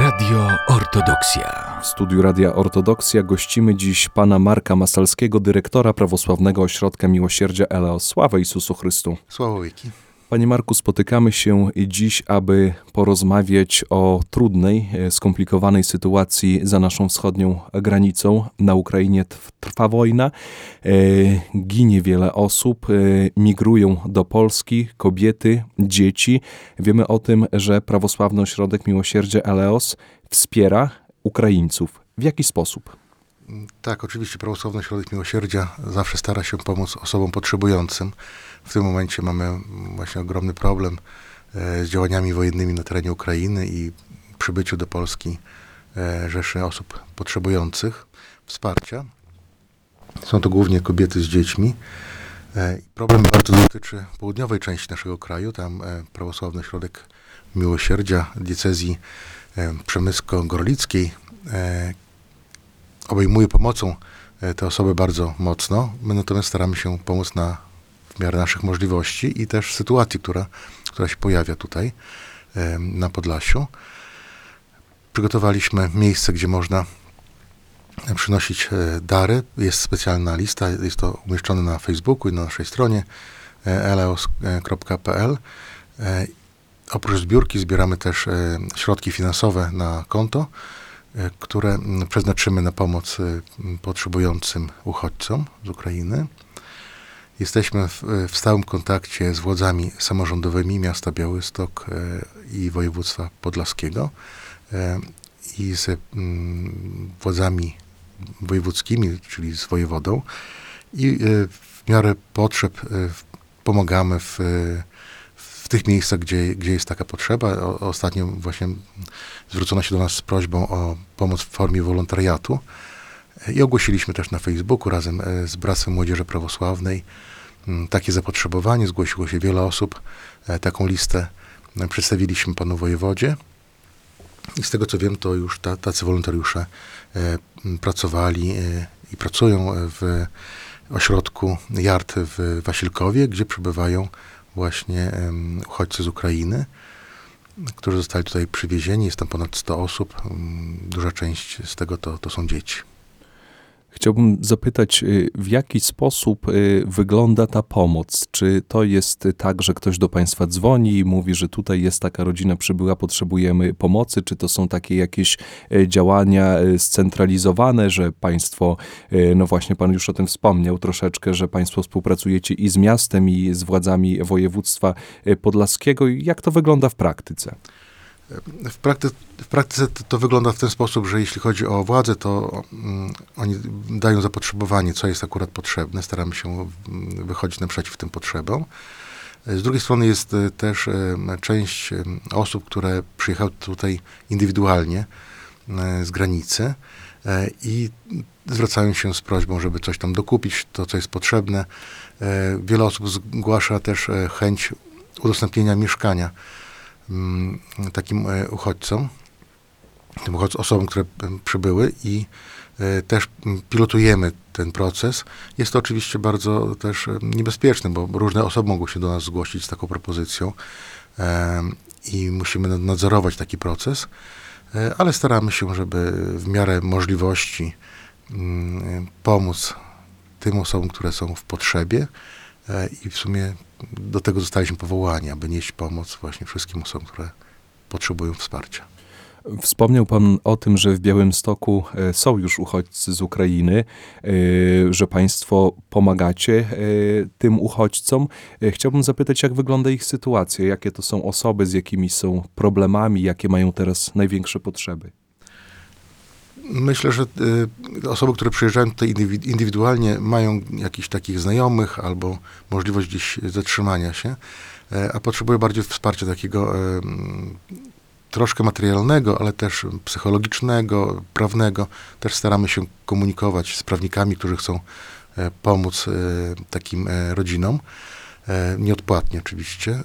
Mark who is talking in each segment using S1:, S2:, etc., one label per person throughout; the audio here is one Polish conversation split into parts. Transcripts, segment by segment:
S1: Radio Ortodoksja.
S2: W studiu Radia Ortodoksja gościmy dziś pana Marka Masalskiego, dyrektora Prawosławnego Ośrodka Miłosierdzia Eleos. Sława Isusu Chrystu.
S3: Sława wieki.
S2: Panie Marku, spotykamy się dziś, aby porozmawiać o trudnej, e, skomplikowanej sytuacji za naszą wschodnią granicą. Na Ukrainie trwa wojna, e, ginie wiele osób, e, migrują do Polski kobiety, dzieci. Wiemy o tym, że Prawosławny Ośrodek Miłosierdzia Eleos wspiera Ukraińców. W jaki sposób?
S3: Tak, oczywiście Prawosławny Ośrodek Miłosierdzia zawsze stara się pomóc osobom potrzebującym. W tym momencie mamy właśnie ogromny problem e, z działaniami wojennymi na terenie Ukrainy i przybyciu do Polski e, rzeszy osób potrzebujących wsparcia. Są to głównie kobiety z dziećmi. E, problem bardzo dotyczy południowej części naszego kraju. Tam Prawosławny Ośrodek Miłosierdzia diecezji przemysko-gorlickiej obejmuje pomocą te osoby bardzo mocno. My natomiast staramy się pomóc na w miarę naszych możliwości i też sytuacji, która, która się pojawia tutaj na Podlasiu. Przygotowaliśmy miejsce, gdzie można przynosić e, dary. Jest specjalna lista, jest to umieszczone na Facebooku i na naszej stronie e, eleos.pl. E, oprócz zbiórki zbieramy też środki finansowe na konto, które przeznaczymy na pomoc potrzebującym uchodźcom z Ukrainy. Jesteśmy w, w, stałym kontakcie z władzami samorządowymi miasta Białystok e, i województwa podlaskiego e, i z mm, władzami wojewódzkimi, czyli z wojewodą i e, w miarę potrzeb pomagamy w tych miejscach, gdzie, gdzie jest taka potrzeba. O, ostatnio właśnie zwrócono się do nas z prośbą o pomoc w formie wolontariatu i ogłosiliśmy też na Facebooku razem z Bractwem Młodzieży Prawosławnej takie zapotrzebowanie, zgłosiło się wiele osób. E, taką listę e, przedstawiliśmy panu wojewodzie. I z tego co wiem, to już ta, tacy wolontariusze e, pracowali i pracują w ośrodku JART w Wasilkowie, gdzie przebywają właśnie uchodźcy z Ukrainy, którzy zostali tutaj przywiezieni. Jest tam ponad 100 osób. Duża część z tego to, to są dzieci.
S2: Chciałbym zapytać, y, w jaki sposób y, wygląda ta pomoc? Czy to jest tak, że ktoś do Państwa dzwoni i mówi, że tutaj jest taka rodzina przybyła, potrzebujemy pomocy? Czy to są takie jakieś y, działania scentralizowane, że Państwo, no właśnie Pan już o tym wspomniał troszeczkę, że Państwo współpracujecie i z miastem, i z władzami województwa podlaskiego? Jak to wygląda w praktyce?
S3: W, prakty, w praktyce to, wygląda w ten sposób, że jeśli chodzi o władzę, to um, oni dają zapotrzebowanie, co jest akurat potrzebne. Staramy się um, wychodzić naprzeciw tym potrzebom. Z drugiej strony jest e, też e, część osób, które przyjechały tutaj indywidualnie e, z granicy i zwracają się z prośbą, żeby coś tam dokupić, to co jest potrzebne. Wiele osób zgłasza też chęć udostępnienia mieszkania Mm, takim e, uchodźcom, tym osobom, które przybyły i e, też pilotujemy ten proces. Jest to oczywiście bardzo też e, niebezpieczne, bo różne osoby mogą się do nas zgłosić z taką propozycją i musimy nadzorować taki proces, ale staramy się, żeby w miarę możliwości mm, pomóc tym osobom, które są w potrzebie i w sumie do tego zostaliśmy powołani, aby nieść pomoc właśnie wszystkim osobom, które potrzebują wsparcia.
S2: Wspomniał Pan o tym, że w Białymstoku e, są już uchodźcy z Ukrainy, e, że Państwo pomagacie e, tym uchodźcom. Chciałbym zapytać, jak wygląda ich sytuacja, jakie to są osoby, z jakimi są problemami, jakie mają teraz największe potrzeby.
S3: Myślę, że y, osoby, które przyjeżdżają tutaj indywidualnie, mają jakichś takich znajomych albo możliwość gdzieś zatrzymania się, e, a potrzebują bardziej wsparcia takiego e, troszkę materialnego, ale też psychologicznego, prawnego. Też staramy się komunikować z prawnikami, którzy chcą e, pomóc takim rodzinom, nieodpłatnie oczywiście.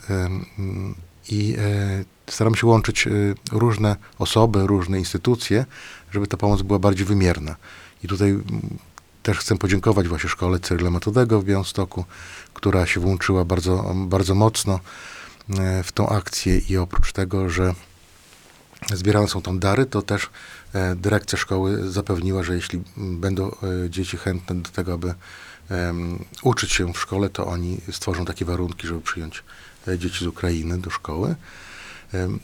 S3: I staramy się łączyć różne osoby, różne instytucje, żeby ta pomoc była bardziej wymierna. I tutaj też chcę podziękować właśnie szkole Cyryla Metodego w Białymstoku, która się włączyła bardzo, bardzo mocno e, w tą akcję i oprócz tego, że zbierane są tam dary, to też e, dyrekcja szkoły zapewniła, że jeśli będą e, dzieci chętne do tego, aby em, uczyć się w szkole, to oni stworzą takie warunki, żeby przyjąć e, dzieci z Ukrainy do szkoły. Em,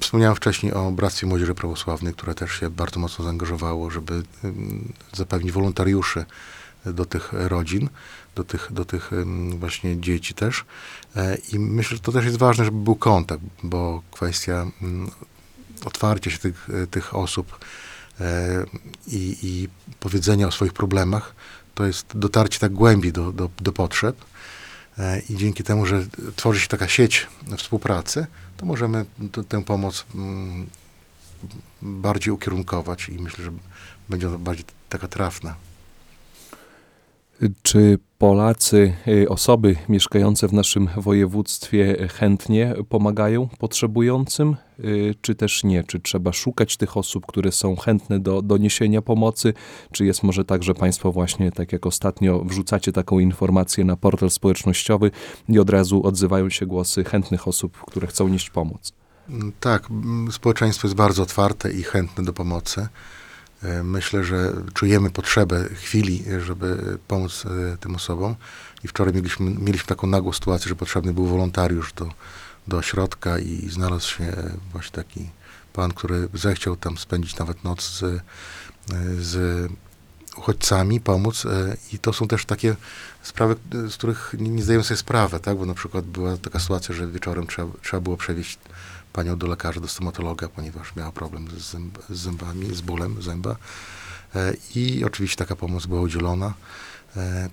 S3: Wspomniałem wcześniej o Bractwie Młodzieży Prawosławnej, które też się bardzo mocno zaangażowało, żeby zapewnić wolontariuszy do tych rodzin, do tych, do tych właśnie dzieci też. E, I myślę, że to też jest ważne, żeby był kontakt, bo kwestia mm, otwarcia się tych, e, tych osób i, i powiedzenia o swoich problemach, to jest dotarcie tak głębiej do, do, do potrzeb. E, I dzięki temu, że tworzy się taka sieć współpracy, to możemy t- tę pomoc mm, bardziej ukierunkować i myślę, że będzie ona bardziej taka trafna.
S2: Czy Polacy, y, osoby mieszkające w naszym województwie chętnie pomagają potrzebującym, y, czy też nie? Czy trzeba szukać tych osób, które są chętne do, do niesienia pomocy? Czy jest może tak, że Państwo właśnie, tak jak ostatnio, wrzucacie taką informację na portal społecznościowy i od razu odzywają się głosy chętnych osób, które chcą nieść pomoc?
S3: Tak, społeczeństwo jest bardzo otwarte i chętne do pomocy. E, Myślę, że czujemy potrzebę chwili, żeby pomóc e, tym osobom. I wczoraj mieliśmy, mieliśmy taką nagłą sytuację, że potrzebny był wolontariusz do, do ośrodka i znalazł się właśnie taki pan, który zechciał tam spędzić nawet noc z, e, z uchodźcami, pomóc. e, I to są też takie sprawy, e, z których nie, nie zdajemy sobie sprawy, tak? Bo na przykład była taka sytuacja, że wieczorem trzeba, trzeba było przewieźć panią do lekarza, do stomatologa, ponieważ miała problem z, zęb, z zębami, z bólem zęba. E, I oczywiście taka pomoc była udzielona. E,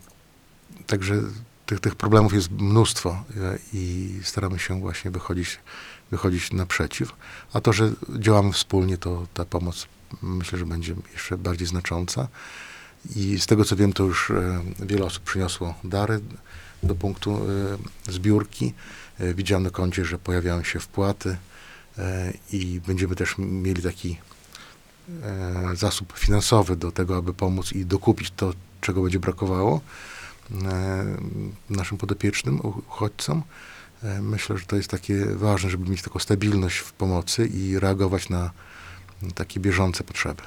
S3: Także tych, tych problemów jest mnóstwo e, i staramy się właśnie wychodzić, wychodzić naprzeciw. A to, że działamy wspólnie, to ta pomoc myślę, że będzie jeszcze bardziej znacząca. I z tego co wiem, to już wiele osób przyniosło dary do punktu zbiórki. Widziałem na koncie, że pojawiają się wpłaty i będziemy też mieli taki e, zasób finansowy do tego, aby pomóc i dokupić to, czego będzie brakowało e, naszym podopiecznym, uchodźcom. E, Myślę, że to jest takie ważne, żeby mieć taką stabilność w pomocy i reagować na takie bieżące potrzeby.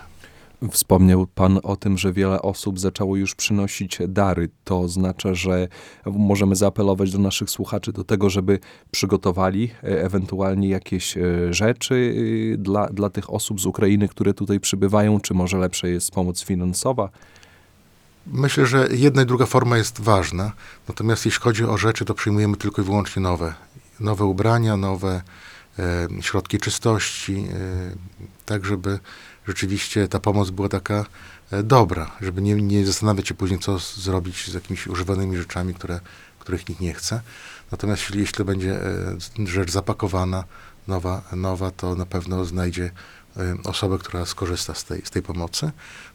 S2: Wspomniał Pan o tym, że wiele osób zaczęło już przynosić dary. To oznacza, że możemy zaapelować do naszych słuchaczy do tego, żeby przygotowali e, ewentualnie jakieś e, rzeczy e, dla, dla tych osób z Ukrainy, które tutaj przybywają, czy może lepsza jest pomoc finansowa?
S3: Myślę, że jedna i druga forma jest ważna, natomiast jeśli chodzi o rzeczy, to przyjmujemy tylko i wyłącznie nowe. Nowe ubrania, nowe e, środki czystości, e, tak żeby rzeczywiście ta pomoc była taka e, dobra, żeby nie, nie zastanawiać się później, co zrobić z jakimiś używanymi rzeczami, które, których nikt nie chce. Natomiast jeśli, jeśli będzie e, rzecz zapakowana, nowa, nowa, to na pewno znajdzie e, osobę, która skorzysta z tej, z tej pomocy.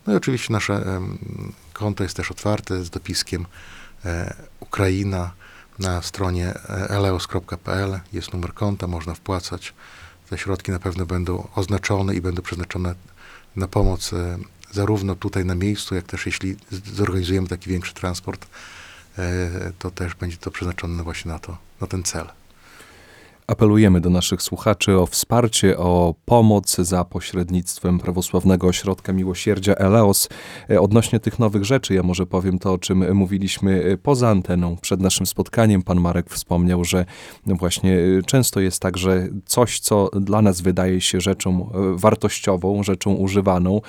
S3: No i oczywiście nasze konto jest też otwarte z dopiskiem Ukraina na stronie eleos.pl. Jest numer konta, można wpłacać. Te środki na pewno będą oznaczone i będą przeznaczone na pomoc e, zarówno tutaj na miejscu, jak też jeśli zorganizujemy taki większy transport, e, to też będzie to przeznaczone właśnie na to, na ten cel.
S2: Apelujemy do naszych słuchaczy o wsparcie, o pomoc za pośrednictwem Prawosławnego Ośrodka Miłosierdzia Eleos. E, Odnośnie tych nowych rzeczy, ja może powiem to, o czym mówiliśmy e, poza anteną. Przed naszym spotkaniem pan Marek wspomniał, że właśnie e, często jest tak, że coś, co dla nas wydaje się rzeczą wartościową, rzeczą używaną,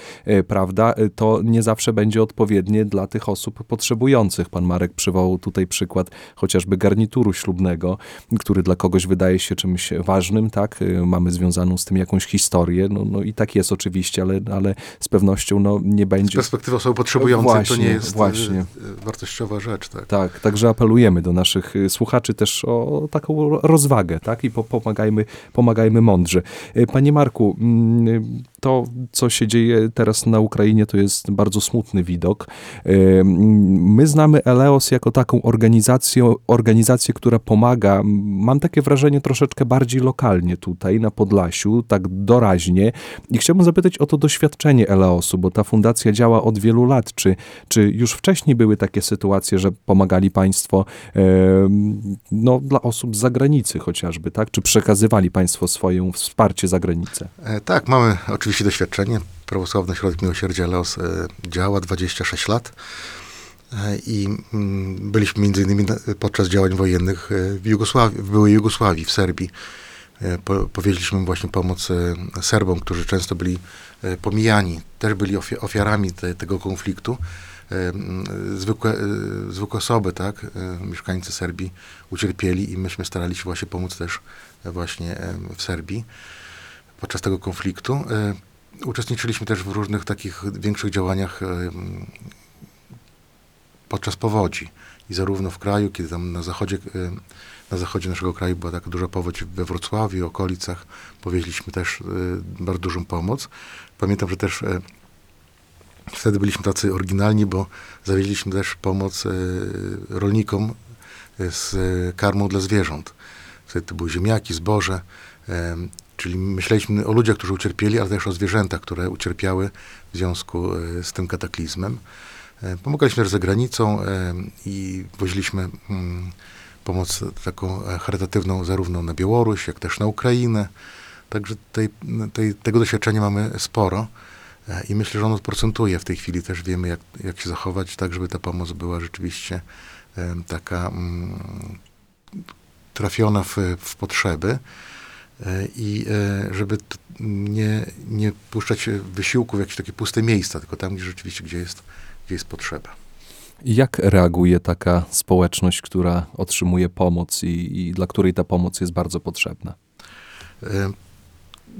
S2: prawda, to nie zawsze będzie odpowiednie dla tych osób potrzebujących. Pan Marek przywołał tutaj przykład chociażby garnituru ślubnego, który dla kogoś wydaje się czymś ważnym, tak? Y, Mamy związaną z tym jakąś historię, no, no i tak jest oczywiście, ale, ale z pewnością no, nie
S3: Z
S2: będzie.
S3: perspektywy osoby potrzebującej to
S2: Właśnie,
S3: nie jest
S2: właśnie.
S3: e, e, wartościowa rzecz. Tak.
S2: Tak, także apelujemy do naszych y, słuchaczy też o taką ro- rozwagę, tak? I po, pomagajmy, pomagajmy mądrze. Y, Panie Marku, mm, y, to, co się dzieje teraz na Ukrainie, to jest bardzo smutny widok. My znamy Eleos jako taką organizację, organizację, która pomaga, mam takie wrażenie, troszeczkę bardziej lokalnie tutaj na Podlasiu, tak doraźnie. I chciałbym zapytać o to doświadczenie Eleosu, bo ta fundacja działa od wielu lat. Czy, czy już wcześniej były takie sytuacje, że pomagali Państwo no, dla osób z zagranicy chociażby, tak? Czy przekazywali Państwo swoje wsparcie za granicę?
S3: E, tak, mamy oczywiście doświadczenie. Prawosławny Środek Miłosierdzia Leos e, działa 26 lat e, i mm, byliśmy między innymi podczas działań wojennych w, Jugosławii, w byłej Jugosławii, w Serbii. Po, powieźliśmy właśnie pomoc Serbom, którzy często byli pomijani, też byli ofiarami te, tego konfliktu. Zwykłe, zwykłe osoby, tak, mieszkańcy Serbii ucierpieli i myśmy starali się właśnie pomóc też właśnie w Serbii podczas tego konfliktu. E, uczestniczyliśmy też w różnych takich większych działaniach e, podczas powodzi. I zarówno w kraju, kiedy tam na zachodzie, e, na zachodzie naszego kraju była taka duża powódź we Wrocławiu, okolicach, powieźliśmy też bardzo dużą pomoc. Pamiętam, że też wtedy byliśmy tacy oryginalni, bo zawieźliśmy też pomoc rolnikom z karmą dla zwierząt. To były ziemniaki, zboże. Czyli myśleliśmy o ludziach, którzy ucierpieli, ale też o zwierzętach, które ucierpiały w związku e, z tym kataklizmem. E, pomagaliśmy też za granicą e, i woziliśmy mm, pomoc taką charytatywną zarówno na Białoruś, jak też na Ukrainę. Także tej, tej, tego doświadczenia mamy sporo i myślę, że ono procentuje w tej chwili. Też wiemy, jak, jak się zachować, tak żeby ta pomoc była rzeczywiście taka mm, trafiona w, w potrzeby. E, i e, żeby nie, nie puszczać wysiłku w jakieś takie puste miejsca, tylko tam, gdzie rzeczywiście, gdzie jest, gdzie jest potrzeba.
S2: Jak reaguje taka społeczność, która otrzymuje pomoc i, i dla której ta pomoc jest bardzo potrzebna?
S3: E,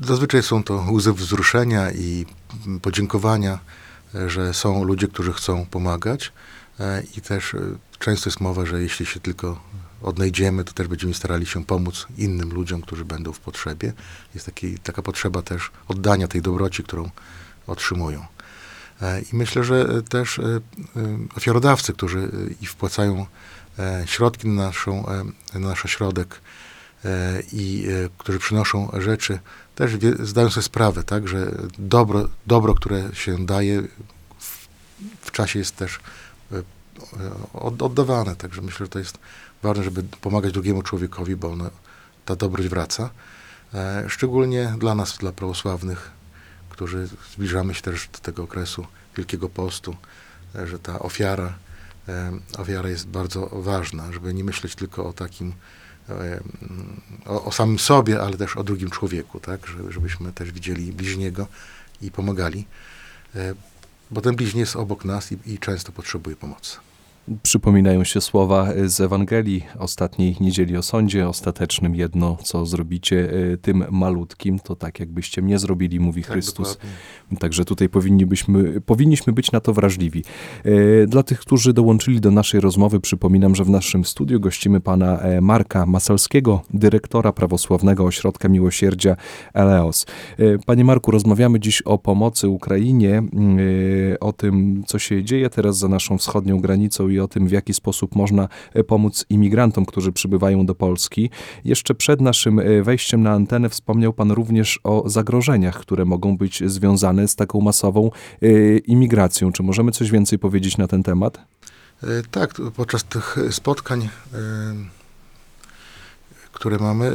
S3: zazwyczaj są to łzy wzruszenia i podziękowania, że są ludzie, którzy chcą pomagać i też często jest mowa, że jeśli się tylko odnajdziemy, to też będziemy starali się pomóc innym ludziom, którzy będą w potrzebie. Jest taki, taka potrzeba też oddania tej dobroci, którą otrzymują. E, I myślę, że też e, e, ofiarodawcy, którzy i wpłacają środki na, naszą, na nasz ośrodek i którzy przynoszą rzeczy, też zdają sobie sprawę, tak, że dobro, dobro, które się daje w, w czasie jest też oddawane. Także myślę, że to jest ważne, żeby pomagać drugiemu człowiekowi, bo ta dobroć wraca. E, szczególnie dla nas, dla prawosławnych, którzy zbliżamy się też do tego okresu Wielkiego Postu, e, że ta ofiara, e, ofiara jest bardzo ważna, żeby nie myśleć tylko o takim, o, o samym sobie, ale też o drugim człowieku, tak? żebyśmy też widzieli bliźniego i pomagali, bo ten bliźni jest obok nas i, i często potrzebuje pomocy.
S2: Przypominają się słowa z Ewangelii ostatniej niedzieli o sądzie ostatecznym. Jedno, co zrobicie e, tym malutkim, to tak jakbyście mnie zrobili, mówi tak, Chrystus. Dokładnie. Także tutaj powinniśmy, powinniśmy być na to wrażliwi. E, dla tych, którzy dołączyli do naszej rozmowy, przypominam, że w naszym studiu gościmy pana e, Marka Masalskiego, dyrektora prawosławnego ośrodka miłosierdzia Eleos. Panie Marku, rozmawiamy dziś o pomocy Ukrainie, o tym, co się dzieje teraz za naszą wschodnią granicą i o tym, w jaki sposób można e, pomóc imigrantom, którzy przybywają do Polski. Jeszcze przed naszym e, wejściem na antenę wspomniał Pan również o zagrożeniach, które mogą być związane z taką masową e, imigracją. Czy możemy coś więcej powiedzieć na ten temat?
S3: Tak, podczas tych spotkań, które mamy,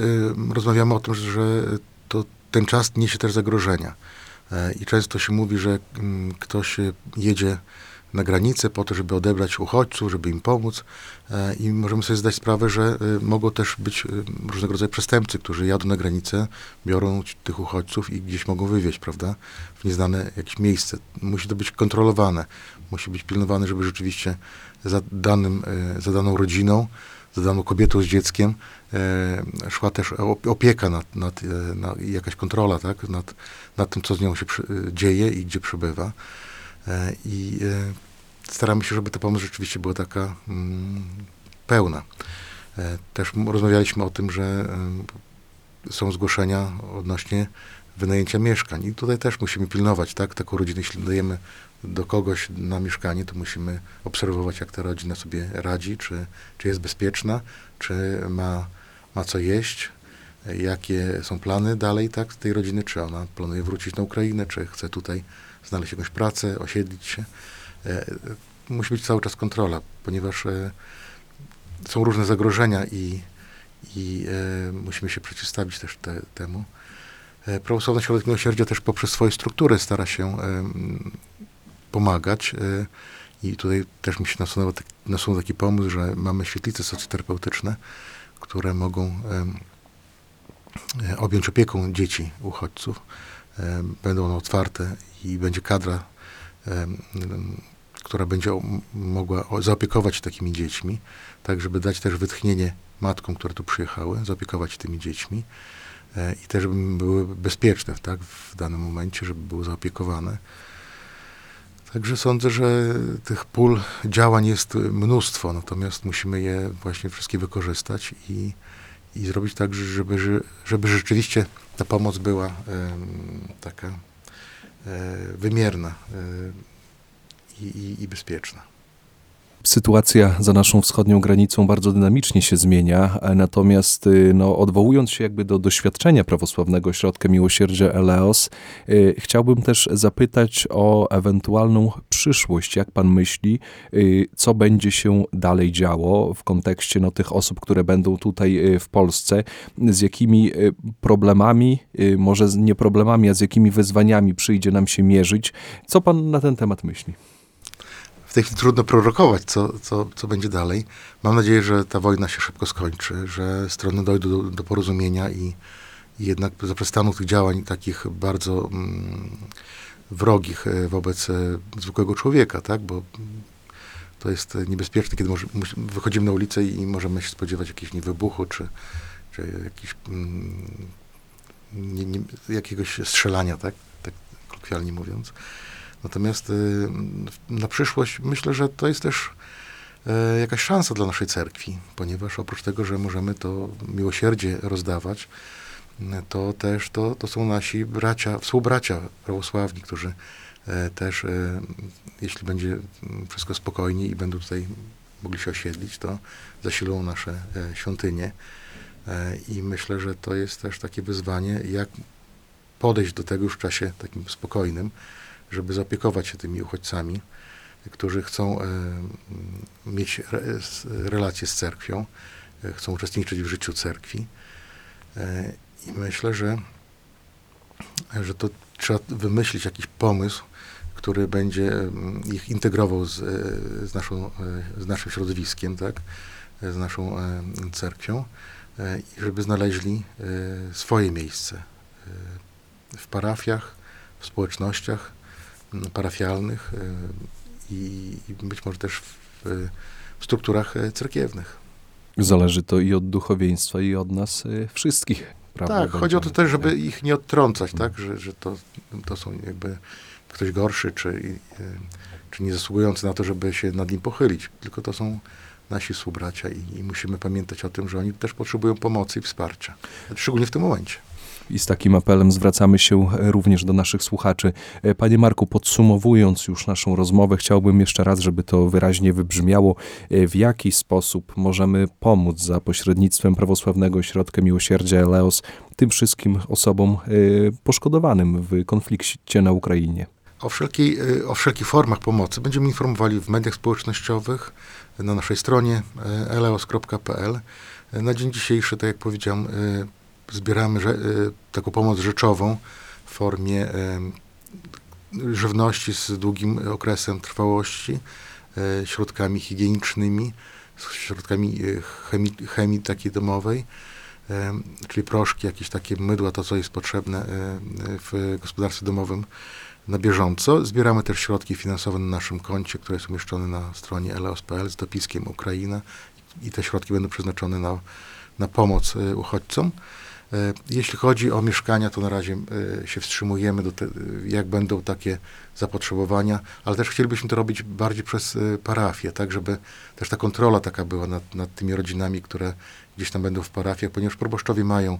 S3: rozmawiamy o tym, że to ten czas niesie też zagrożenia. I często się mówi, że mm, ktoś jedzie na granicę po to, żeby odebrać uchodźców, żeby im pomóc. E, I możemy sobie zdać sprawę, że e, mogą też być e, różnego rodzaju przestępcy, którzy jadą na granicę, biorą tych uchodźców i gdzieś mogą wywieźć, prawda, w nieznane jakieś miejsce. Musi to być kontrolowane, musi być pilnowane, żeby rzeczywiście za, danym, za daną rodziną, za daną kobietą z dzieckiem szła też opieka nad, nad, nad jakaś kontrola, tak, nad, nad tym, co z nią się dzieje i gdzie przebywa. I staramy się, żeby ta pomoc rzeczywiście była taka mm, pełna. E, też rozmawialiśmy o tym, że e, są zgłoszenia odnośnie wynajęcia mieszkań. I tutaj też musimy pilnować, tak, taką rodzinę, jeśli dajemy do kogoś na mieszkanie, to musimy obserwować, jak ta rodzina sobie radzi, czy, czy jest bezpieczna, czy ma, ma co jeść, jakie są plany dalej, tak, tej rodziny, czy ona planuje wrócić na Ukrainę, czy chce tutaj znaleźć jakąś pracę, osiedlić się. E, Musi być cały czas kontrola, ponieważ e, są różne zagrożenia i, i e, musimy się przeciwstawić też te, temu. Prawosławny Środek Miłosierdzia też poprzez swoje struktury stara się pomagać i tutaj też mi się nasunął, tak- nasunął taki pomysł, że mamy świetlice socjoterapeutyczne, które mogą objąć opieką dzieci uchodźców. Będą one otwarte i będzie kadra, która będzie mogła zaopiekować się takimi dziećmi, tak żeby dać też wytchnienie matkom, które tu przyjechały, zaopiekować się tymi dziećmi e, i też żeby były bezpieczne tak, w danym momencie, żeby były zaopiekowane. Także sądzę, że tych pól działań jest mnóstwo, natomiast musimy je właśnie wszystkie wykorzystać i, i zrobić tak, żeby, że- żeby rzeczywiście ta pomoc była taka e, wymierna e, i, i bezpieczna.
S2: Sytuacja za naszą wschodnią granicą bardzo dynamicznie się zmienia, e, natomiast y, no, odwołując się jakby do doświadczenia prawosławnego Ośrodka Miłosierdzia Eleos, y, chciałbym też zapytać o ewentualną przyszłość. Jak pan myśli, y, co będzie się dalej działo w kontekście no, tych osób, które będą tutaj w Polsce, z jakimi problemami, może nie problemami, a z jakimi wyzwaniami przyjdzie nam się mierzyć? Co pan na ten temat myśli?
S3: Tej chwili trudno prorokować, co, co, co będzie dalej. Mam nadzieję, że ta wojna się szybko skończy, że strony dojdą do, do porozumienia i, i jednak zaprzestaną tych działań takich bardzo mm, wrogich e, wobec e, zwykłego człowieka, tak? Bo to jest niebezpieczne, kiedy może, wychodzimy na ulicę i możemy się spodziewać jakiegoś nie, wybuchu, czy, czy jakiś, mm, nie, nie, jakiegoś strzelania, tak? tak kolokwialnie mówiąc. Natomiast y, na przyszłość myślę, że to jest też e, jakaś szansa dla naszej cerkwi, ponieważ oprócz tego, że możemy to miłosierdzie rozdawać, m, to też to, to są nasi bracia, współbracia prawosławni, którzy e, też, e, jeśli będzie wszystko spokojnie i będą tutaj mogli się osiedlić, to zasilą nasze świątynie. I myślę, że to jest też takie wyzwanie, jak podejść do tego już w czasie takim spokojnym, żeby zaopiekować się tymi uchodźcami, którzy chcą e, mieć relacje z cerkwią, e, chcą uczestniczyć w życiu cerkwi. E, I myślę, że, że to trzeba wymyślić jakiś pomysł, który będzie ich integrował z, z, naszą, z naszym środowiskiem, tak? Z naszą cerkwią i żeby znaleźli swoje miejsce w parafiach, w społecznościach parafialnych e, i, i być może też w, w strukturach e, cerkiewnych.
S2: Zależy to i od duchowieństwa, i od nas y, wszystkich. Prawda?
S3: Tak, chodzi o to też, żeby ich nie odtrącać, tak, że, że to, to są jakby ktoś gorszy, czy, czy nie zasługujący na to, żeby się nad nim pochylić, tylko to są nasi współbracia i, i musimy pamiętać o tym, że oni też potrzebują pomocy i wsparcia, szczególnie w tym momencie.
S2: I z takim apelem zwracamy się e, również do naszych słuchaczy. E, Panie Marku, podsumowując już naszą rozmowę, chciałbym jeszcze raz, żeby to wyraźnie wybrzmiało, e, w jaki sposób możemy pomóc za pośrednictwem Prawosławnego Ośrodka Miłosierdzia Eleos tym wszystkim osobom poszkodowanym w konflikcie na Ukrainie.
S3: O, wszelkiej, o wszelkich formach pomocy będziemy informowali w mediach społecznościowych, na naszej stronie eleos.pl. Na dzień dzisiejszy, tak jak powiedziałem, zbieramy y, taką pomoc rzeczową w formie e, żywności z długim okresem trwałości, e, środkami higienicznymi, środkami e, chemii, chemii takiej domowej, e, czyli proszki, jakieś takie mydła, to co jest potrzebne e, w gospodarstwie domowym na bieżąco. Zbieramy też środki finansowe na naszym koncie, które jest umieszczone na stronie eleos.pl z dopiskiem Ukraina i te środki będą przeznaczone na, na pomoc e, uchodźcom. E, Jeśli chodzi o mieszkania, to na razie e, się wstrzymujemy, do te, jak będą takie zapotrzebowania, ale też chcielibyśmy to robić bardziej przez e, parafię, tak żeby też ta kontrola taka była nad, nad tymi rodzinami, które gdzieś tam będą w parafiach, ponieważ proboszczowie mają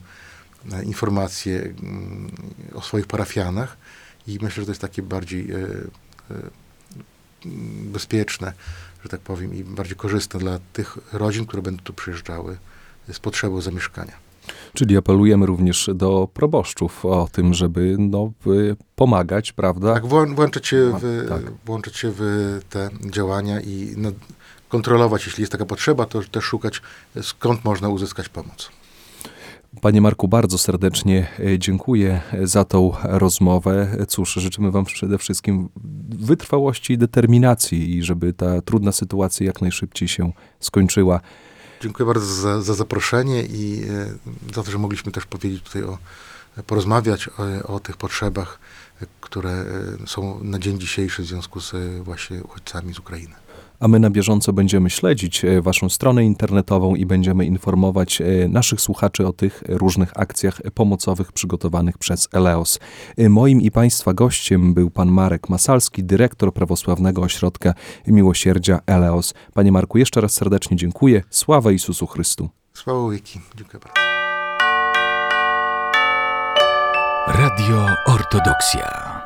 S3: informacje mm, o swoich parafianach i myślę, że to jest takie bardziej bezpieczne, że tak powiem, i bardziej korzystne dla tych rodzin, które będą tu przyjeżdżały z potrzebą zamieszkania.
S2: Czyli apelujemy również do proboszczów o tym, żeby no, pomagać, prawda?
S3: Tak, włą- włączyć się, w,
S2: tak.
S3: włączyć się w te działania i no, kontrolować, jeśli jest taka potrzeba, to też szukać, skąd można uzyskać pomoc.
S2: Panie Marku, bardzo serdecznie e, dziękuję za tą rozmowę. Cóż, życzymy Wam przede wszystkim wytrwałości i determinacji i żeby ta trudna sytuacja jak najszybciej się skończyła.
S3: Dziękuję bardzo za, za zaproszenie i e, za to, że mogliśmy też powiedzieć tutaj o, porozmawiać o, o tych potrzebach, e, które e, są na dzień dzisiejszy w związku z e, właśnie uchodźcami z Ukrainy.
S2: A my na bieżąco będziemy śledzić e, Waszą stronę internetową i będziemy informować e, naszych słuchaczy o tych różnych akcjach pomocowych przygotowanych przez Eleos. E, Moim i Państwa gościem był pan Marek Masalski, dyrektor prawosławnego ośrodka miłosierdzia Eleos. Panie Marku, jeszcze raz serdecznie dziękuję. Sława Jezusu Chrystu.
S3: Sława Wiki. Dziękuję bardzo.
S1: Radio Ortodoksja.